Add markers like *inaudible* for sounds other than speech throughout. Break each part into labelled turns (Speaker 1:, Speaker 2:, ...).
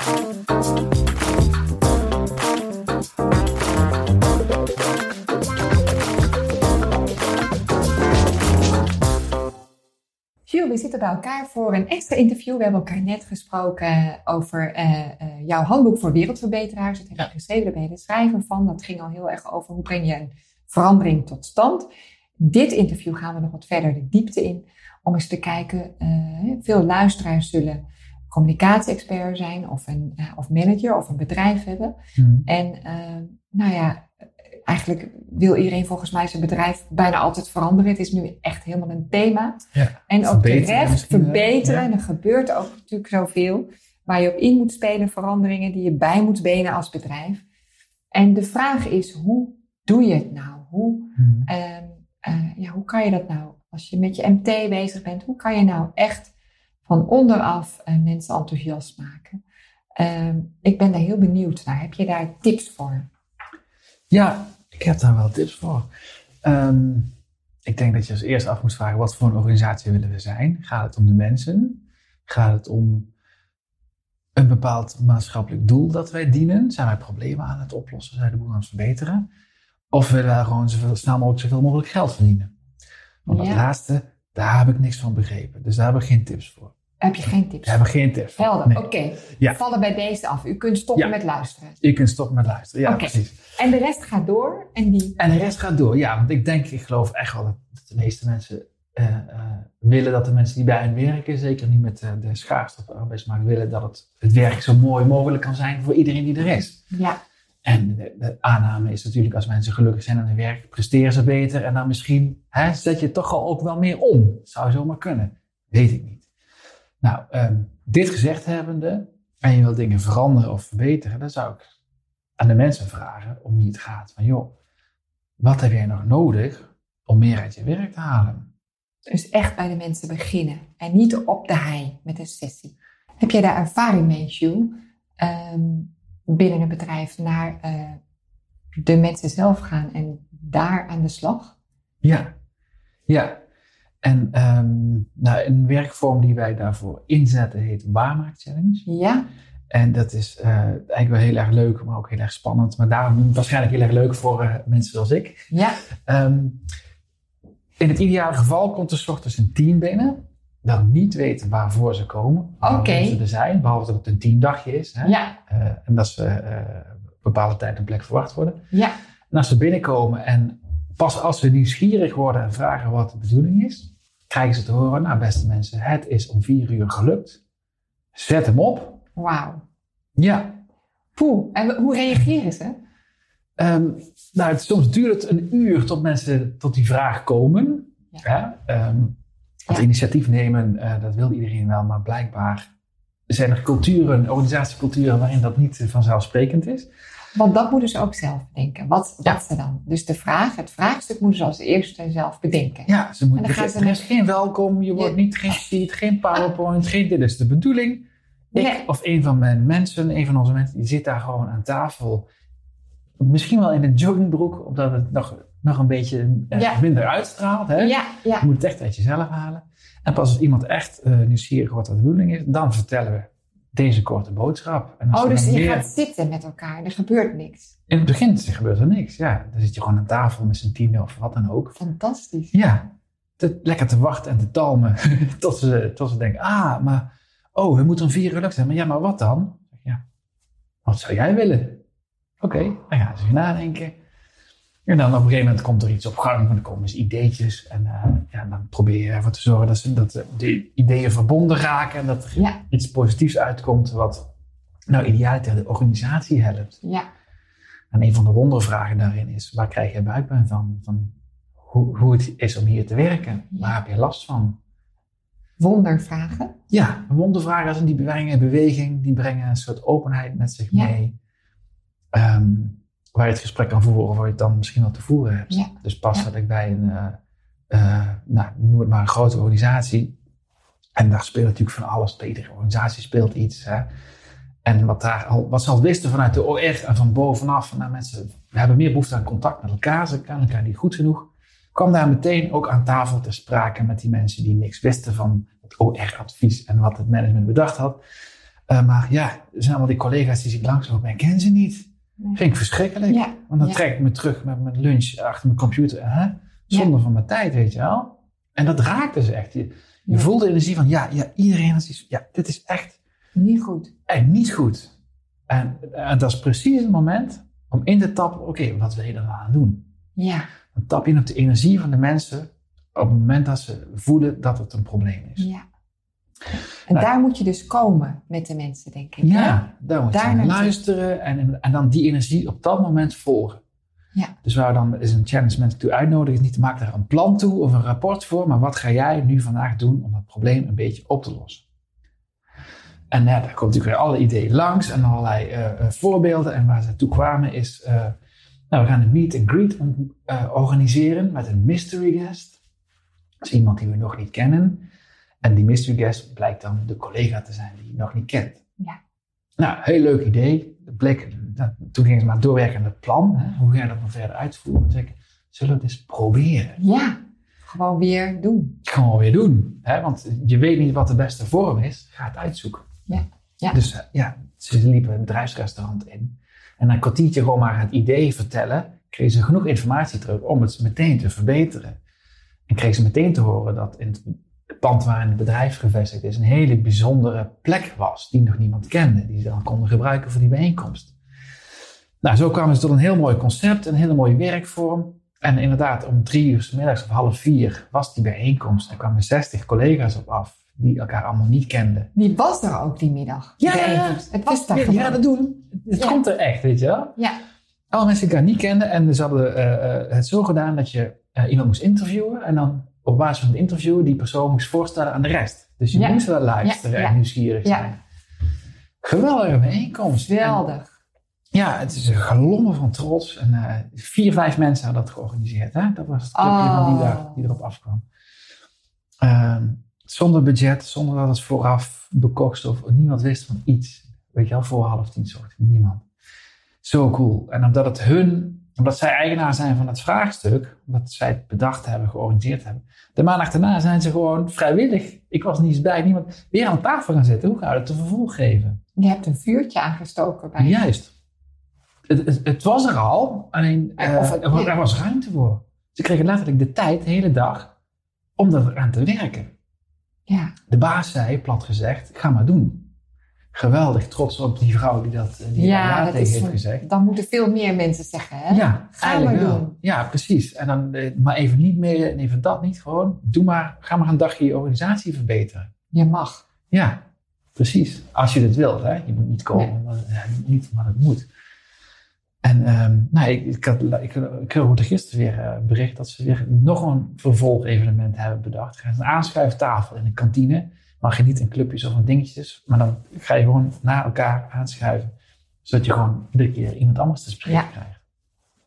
Speaker 1: Jules, we zitten bij elkaar voor een extra interview. We hebben elkaar net gesproken over uh, uh, jouw handboek voor wereldverbeteraars. Dat heb je geschreven, daar ben je de schrijver van. Dat ging al heel erg over hoe breng je een verandering tot stand. Dit interview gaan we nog wat verder de diepte in. Om eens te kijken, uh, veel luisteraars zullen communicatie-expert zijn of een of manager of een bedrijf hebben. Hmm. En nou ja, eigenlijk wil iedereen volgens mij zijn bedrijf bijna altijd veranderen. Het is nu echt helemaal een thema. Ja, en ook terecht verbeteren. En er gebeurt ook natuurlijk zoveel waar je op in moet spelen, veranderingen die je bij moet benen als bedrijf. En de vraag is, hoe doe je het nou? Hoe, hmm. uh, ja, hoe kan je dat nou? Als je met je MT bezig bent, hoe kan je nou echt van onderaf uh, mensen enthousiast maken? Uh, ik ben daar heel benieuwd naar. Heb je daar tips voor?
Speaker 2: Ja, ik heb daar wel tips voor. Um, ik denk dat je als eerste af moet vragen, wat voor een organisatie willen we zijn? Gaat het om de mensen? Gaat het om een bepaald maatschappelijk doel dat wij dienen? Zijn wij problemen aan het oplossen? Zijn we de boel aan het verbeteren? Of willen we gewoon zoveel, snel mogelijk zoveel mogelijk geld verdienen? Want dat laatste, daar heb ik niks van begrepen. Dus daar heb ik geen tips voor.
Speaker 1: Heb je geen tips?
Speaker 2: Daar hebben geen tips.
Speaker 1: Helder, oké. Ja. Vallen bij deze af. U kunt stoppen met luisteren.
Speaker 2: Je kunt stoppen met luisteren, ja, precies.
Speaker 1: En de rest gaat door? En, die...
Speaker 2: en de rest gaat door, ja. Want ik denk, ik geloof echt wel dat de meeste mensen uh, uh, willen dat de mensen die bij hen werken, zeker niet met uh, de schaarste op de arbeidsmarkt, willen dat het, het werk zo mooi mogelijk kan zijn voor iedereen die er is.
Speaker 1: Ja.
Speaker 2: En de, de, aanname is natuurlijk, als mensen gelukkig zijn aan hun werk, presteren ze beter. En dan misschien hè, zet je toch al ook wel meer om. Zou zomaar kunnen. Weet ik niet. Nou, um, dit gezegd hebbende, en je wil dingen veranderen of verbeteren, dan zou ik aan de mensen vragen om wie het gaat. Van joh, wat heb jij nog nodig om meer uit je werk te halen?
Speaker 1: Dus echt bij de mensen beginnen en niet op de hei met een sessie. Heb jij daar ervaring mee, Jules? Um, binnen een bedrijf naar uh, de mensen zelf gaan en daar aan de slag?
Speaker 2: Ja, ja. En um, nou, een werkvorm die wij daarvoor inzetten heet Waarmaak Challenge.
Speaker 1: Ja.
Speaker 2: En dat is uh, eigenlijk wel heel erg leuk, maar ook heel erg spannend. Maar daarom waarschijnlijk heel erg leuk voor uh, mensen zoals ik.
Speaker 1: Ja.
Speaker 2: Um, in het ideale geval komt er s ochtends een team binnen. Dat niet weten waarvoor ze komen.
Speaker 1: Oké.
Speaker 2: ze er zijn. Behalve dat het een teamdagje is. Hè?
Speaker 1: Ja.
Speaker 2: Uh, en dat ze bepaalde tijd en plek verwacht worden.
Speaker 1: Ja.
Speaker 2: En als ze binnenkomen en pas als ze nieuwsgierig worden en vragen wat de bedoeling is, krijgen ze te horen, nou beste mensen, het is om vier uur gelukt. Zet hem op.
Speaker 1: Wauw.
Speaker 2: Ja.
Speaker 1: Poeh, en hoe reageren ze?
Speaker 2: Um, nou, het, soms duurt het een uur tot mensen tot die vraag komen. Ja. Um, het ja. initiatief nemen, uh, dat wil iedereen wel, maar blijkbaar zijn er culturen, organisatieculturen waarin dat niet vanzelfsprekend is.
Speaker 1: Want dat moeten ze ook zelf bedenken. Wat, ja. wat ze dan? Dus de vraag, het vraagstuk moeten ze als eerste zelf bedenken.
Speaker 2: Ja, ze moeten, er, er is geen welkom, je wordt niet geen sheet, geen powerpoint, geen dit is de bedoeling. Ik nee. of een van mijn mensen, een van onze mensen, die zit daar gewoon aan tafel. Misschien wel in een joggingbroek, omdat het nog, nog een beetje ja. minder uitstraalt. Hè?
Speaker 1: Ja, ja.
Speaker 2: Je moet het echt uit jezelf halen. En pas als iemand echt uh, nieuwsgierig wordt wat de bedoeling is, dan vertellen we deze korte boodschap.
Speaker 1: En oh, dus je gaat zitten met elkaar, er gebeurt niks.
Speaker 2: In het begin gebeurt er niks, ja. Dan zit je gewoon aan tafel met z'n tien of wat dan ook.
Speaker 1: Fantastisch.
Speaker 2: Ja, te, lekker te wachten en te talmen *laughs* tot ze, tot ze denken, ah, maar, oh, we moeten om vier uur lukt zijn. Maar ja, maar wat dan? Ja, wat zou jij willen? Oké, okay, dan gaan ze nadenken. En dan op een gegeven moment komt er iets op gang, dan komen eens ideetjes. En uh, ja, dan probeer je ervoor te zorgen dat, ze, dat de ideeën verbonden raken. En dat er
Speaker 1: ja.
Speaker 2: iets positiefs uitkomt wat nou idealiter de organisatie helpt.
Speaker 1: Ja.
Speaker 2: En een van de wondervragen daarin is, waar krijg je buikpijn van? van hoe, hoe het is om hier te werken? Waar heb je last van?
Speaker 1: Wondervragen?
Speaker 2: Ja, wondervragen die brengen beweging, die brengen een soort openheid met zich
Speaker 1: ja.
Speaker 2: mee. Um, waar je het gesprek kan voeren waar je het dan misschien wel te voeren hebt.
Speaker 1: Ja.
Speaker 2: Dus pas
Speaker 1: Ja.
Speaker 2: ik bij een, uh, uh, nou, noem het maar een grote organisatie. En daar speelt natuurlijk van alles. De iedere organisatie speelt iets. Hè. En wat, daar al, wat ze al wisten vanuit de OR en van bovenaf. Nou, mensen, we hebben meer behoefte aan contact met elkaar. Ze kennen elkaar niet goed genoeg. kwam daar meteen ook aan tafel te sprake met die mensen die niks wisten van het OR-advies en wat het management bedacht had. Eh, maar ja, er zijn allemaal die collega's die zich langslopen en ken ze niet.
Speaker 1: Nee.
Speaker 2: Vind ik verschrikkelijk.
Speaker 1: Ja,
Speaker 2: Want dan trek ik me terug met mijn lunch achter mijn computer. Hè? Zonde van mijn tijd, weet je wel. En dat raakte ze echt. Je, je voelt de energie van, ja, ja iedereen is iets, ja, dit is echt,
Speaker 1: Niet goed.
Speaker 2: echt niet goed. En, en dat is precies het moment om in te tappen, oké, wat wil je er nou aan doen?
Speaker 1: Ja,
Speaker 2: Dan tap je in op de energie van de mensen op het moment dat ze voelen dat het een probleem is.
Speaker 1: ja. En
Speaker 2: Nou.
Speaker 1: daar moet je dus komen met de mensen, denk ik.
Speaker 2: Ja, daar moet je luisteren en, en dan die energie op dat moment volgen.
Speaker 1: Ja.
Speaker 2: Dus waar we dan is een challenge mensen toe uitnodigen, is niet te maken daar een plan toe of een rapport voor, maar wat ga jij nu vandaag doen om dat probleem een beetje op te lossen? En ja, daar komt natuurlijk weer alle ideeën langs en allerlei eh, eh, voorbeelden. En waar ze toe kwamen is, eh, nou, we gaan een meet and greet organiseren met een mystery guest. Dat is iemand die we nog niet kennen. En die mystery guest blijkt dan de collega te zijn die je nog niet kent.
Speaker 1: Ja.
Speaker 2: Nou, heel leuk idee. Bleek, dat, toen gingen ze maar doorwerken aan het plan. Hè? Hoe ga je dat dan verder uitvoeren? Toen zei ik, zullen we het eens proberen?
Speaker 1: Ja, gewoon weer doen.
Speaker 2: Gewoon weer doen. Hè? Want je weet niet wat de beste vorm is. Ga het uitzoeken.
Speaker 1: Ja. Ja.
Speaker 2: Dus eh, ja, ze liepen een bedrijfsrestaurant in. En na een kwartiertje gewoon maar het idee vertellen, kregen ze genoeg informatie terug om het meteen te verbeteren. En kregen ze meteen te horen dat in het pand waarin het bedrijf gevestigd is, een hele bijzondere plek was, die nog niemand kende, die ze dan konden gebruiken voor die bijeenkomst. Nou, zo kwamen ze tot een heel mooi concept, een hele mooie werkvorm. En inderdaad, om drie uur 's middags of half vier was die bijeenkomst. Er kwamen 60 collega's op af, die elkaar allemaal niet kenden.
Speaker 1: Die was er ook die middag.
Speaker 2: Ja, ja.
Speaker 1: Het was daar
Speaker 2: Ja, dat doen. Het
Speaker 1: Ja.
Speaker 2: komt er echt, weet je wel.
Speaker 1: Ja,
Speaker 2: Alle mensen die elkaar niet kenden. En ze hadden eh, het zo gedaan dat je eh, iemand moest interviewen. En dan op basis van het interview die persoon moest voorstellen aan de rest. Dus je
Speaker 1: Ja.
Speaker 2: moest wel luisteren en nieuwsgierig zijn. Geweldige bijeenkomst. En-
Speaker 1: geweldig.
Speaker 2: ja, het is een galommen van trots. En eh, vier, vijf mensen hadden dat georganiseerd. Hè? Dat was het clubje
Speaker 1: Oh.
Speaker 2: van die, daar, die erop afkwam. Ehm, zonder budget, zonder dat het vooraf bekokst of niemand wist van iets. Weet je wel, voor half tien soort. Niemand. Zo cool. En omdat het hun, omdat zij eigenaar zijn van het vraagstuk, omdat zij het bedacht hebben, georganiseerd hebben. De maandag daarna zijn ze gewoon vrijwillig. Ik was niet eens bij niemand. Weer aan tafel gaan zitten. Hoe gaan we het een vervolg geven?
Speaker 1: Je hebt een vuurtje aangestoken bij
Speaker 2: Juist. Het, het, het was er al, alleen eh,
Speaker 1: het-
Speaker 2: er, was, er was ruimte voor. Ze kregen letterlijk de tijd, de hele dag, om eraan te werken.
Speaker 1: Ja,
Speaker 2: De baas zei, plat gezegd, ga maar doen. Geweldig trots op die vrouw die dat die ja,
Speaker 1: dat
Speaker 2: tegen
Speaker 1: is,
Speaker 2: heeft gezegd.
Speaker 1: dan moeten veel meer mensen zeggen. Hè?
Speaker 2: Ja,
Speaker 1: Ga
Speaker 2: eigenlijk
Speaker 1: maar
Speaker 2: wel.
Speaker 1: doen.
Speaker 2: Ja, precies. En dan eh, maar even niet meer en even dat niet. Gewoon, doe maar, ga maar een dagje je organisatie verbeteren.
Speaker 1: Je mag.
Speaker 2: Ja, precies. Als je dit wilt, hè. Je moet niet komen, ja, niet, maar het moet. En ehm, nou, ik, ik, had, ik, ik hoorde gisteren weer eh, bericht dat ze weer nog een vervolgevenement hebben bedacht. Er gaat een aanschuiftafel in de kantine. Mag je niet in clubjes of in dingetjes, maar dan ga je gewoon naar elkaar aanschuiven. Zodat je gewoon iedere keer iemand anders te spreken
Speaker 1: Ja.
Speaker 2: krijgt.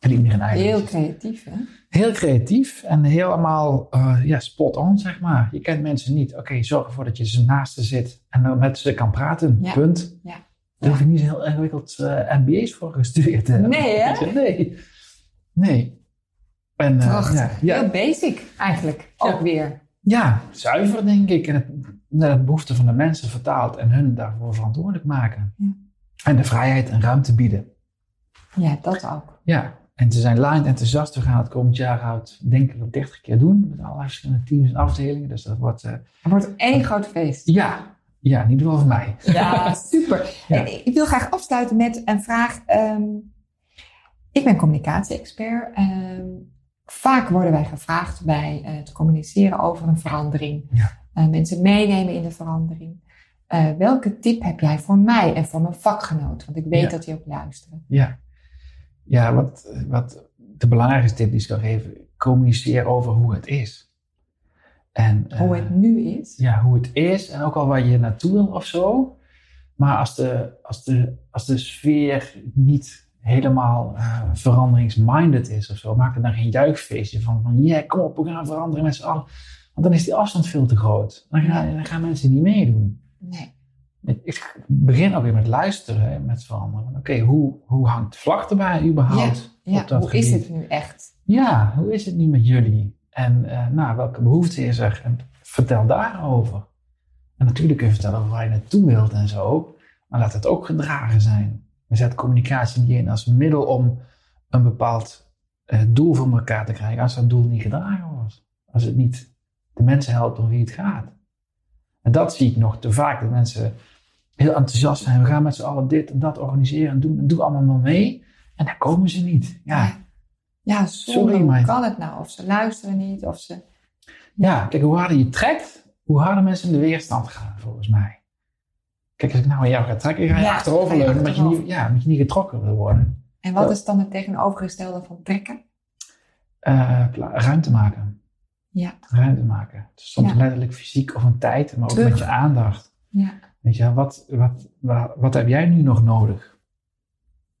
Speaker 2: En niet meer een eigen
Speaker 1: Heel creatief, hè?
Speaker 2: Heel creatief en helemaal eh, ja, spot on, zeg maar. Je kent mensen niet. Oké, zorg ervoor dat je ze naast ze zit en dan met ze kan praten.
Speaker 1: Ja.
Speaker 2: Punt.
Speaker 1: Ja.
Speaker 2: Daar hoef je niet zo heel ingewikkeld eh, MBA's voor gestudeerd te hebben.
Speaker 1: Nee, hè? *laughs*
Speaker 2: Nee. Nee. En,
Speaker 1: Prachtig.
Speaker 2: ja, ja,
Speaker 1: Heel basic eigenlijk.
Speaker 2: Ja.
Speaker 1: Ook weer.
Speaker 2: Ja, zuiver denk ik. En het naar de behoeften van de mensen vertaald en hun daarvoor verantwoordelijk maken.
Speaker 1: Ja.
Speaker 2: En de vrijheid en ruimte bieden.
Speaker 1: Ja, dat ook.
Speaker 2: Ja, en ze zijn line enthousiast. We gaan het komend jaar hout, denk ik, op 30 keer doen. Met allerlei verschillende teams en afdelingen. Dus dat wordt, eh,
Speaker 1: Het wordt één groot feest.
Speaker 2: ja, ja, in ieder geval voor mij.
Speaker 1: Ja, *laughs* super.
Speaker 2: Ja.
Speaker 1: Ik wil graag afsluiten met een vraag. Ehm, ik ben communicatie-expert. Ehm, vaak worden wij gevraagd bij eh, het communiceren over een verandering.
Speaker 2: Ja.
Speaker 1: Eh, mensen meenemen in de verandering. Eh, welke tip heb jij voor mij en voor mijn vakgenoot? Want ik weet
Speaker 2: Ja.
Speaker 1: dat die ook luisteren.
Speaker 2: Ja, ja wat, wat de belangrijkste tip die ik zou geven, communiceer over hoe het is. En,
Speaker 1: Hoe het nu is.
Speaker 2: Ja, hoe het is en ook al waar je naartoe wil of zo. Maar als de, als de, als de sfeer niet helemaal eh, veranderingsminded is of zo, maak er dan geen juichfeestje van. Van ja, kom op, we gaan veranderen met z'n allen. Want dan is die afstand veel te groot. Dan gaan, dan gaan mensen niet meedoen.
Speaker 1: Nee.
Speaker 2: Ik begin ook weer met luisteren, met veranderen. Oké, hoe, hoe hangt de vlag erbij überhaupt?
Speaker 1: Ja,
Speaker 2: op dat
Speaker 1: hoe is het nu echt?
Speaker 2: Ja, hoe is het nu met jullie? En eh, nou, welke behoefte is er? En vertel daarover. En natuurlijk kun je vertellen waar je naartoe wilt en zo. Maar laat het ook gedragen zijn. We zetten communicatie niet in als middel om een bepaald uh, doel voor elkaar te krijgen. Als dat doel niet gedragen wordt. Als het niet de mensen helpt om wie het gaat. En dat zie ik nog te vaak. Dat mensen heel enthousiast zijn. We gaan met z'n allen dit en dat organiseren en doen. En doe allemaal maar mee. En daar komen ze niet. Ja,
Speaker 1: ja sorry, maar... hoe kan het nou? Of ze luisteren niet, of ze...
Speaker 2: Ja, kijk, hoe harder je trekt, hoe harder mensen in de weerstand gaan, volgens mij. Kijk, als ik nou aan jou ga trekken, ga je ja, achteroverleunen, maar je niet, ja, je niet getrokken willen worden.
Speaker 1: En wat is dan het tegenovergestelde van trekken?
Speaker 2: Uh, ruimte maken.
Speaker 1: Ja.
Speaker 2: Ruimte maken. Dus soms letterlijk fysiek of een tijd, maar ook met je aandacht.
Speaker 1: Ja.
Speaker 2: Weet je, wat, wat, wat, wat heb jij nu nog nodig?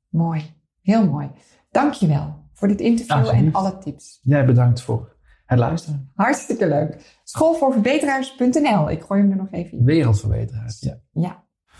Speaker 1: Mooi. Heel mooi. Dankjewel voor dit interview en alle tips.
Speaker 2: Jij bedankt voor het luisteren.
Speaker 1: Hartstikke leuk. Schoolvoorverbeteraars.nl. Ik gooi hem er nog even in.
Speaker 2: Wereldverbeteraars, ja.
Speaker 1: Ja.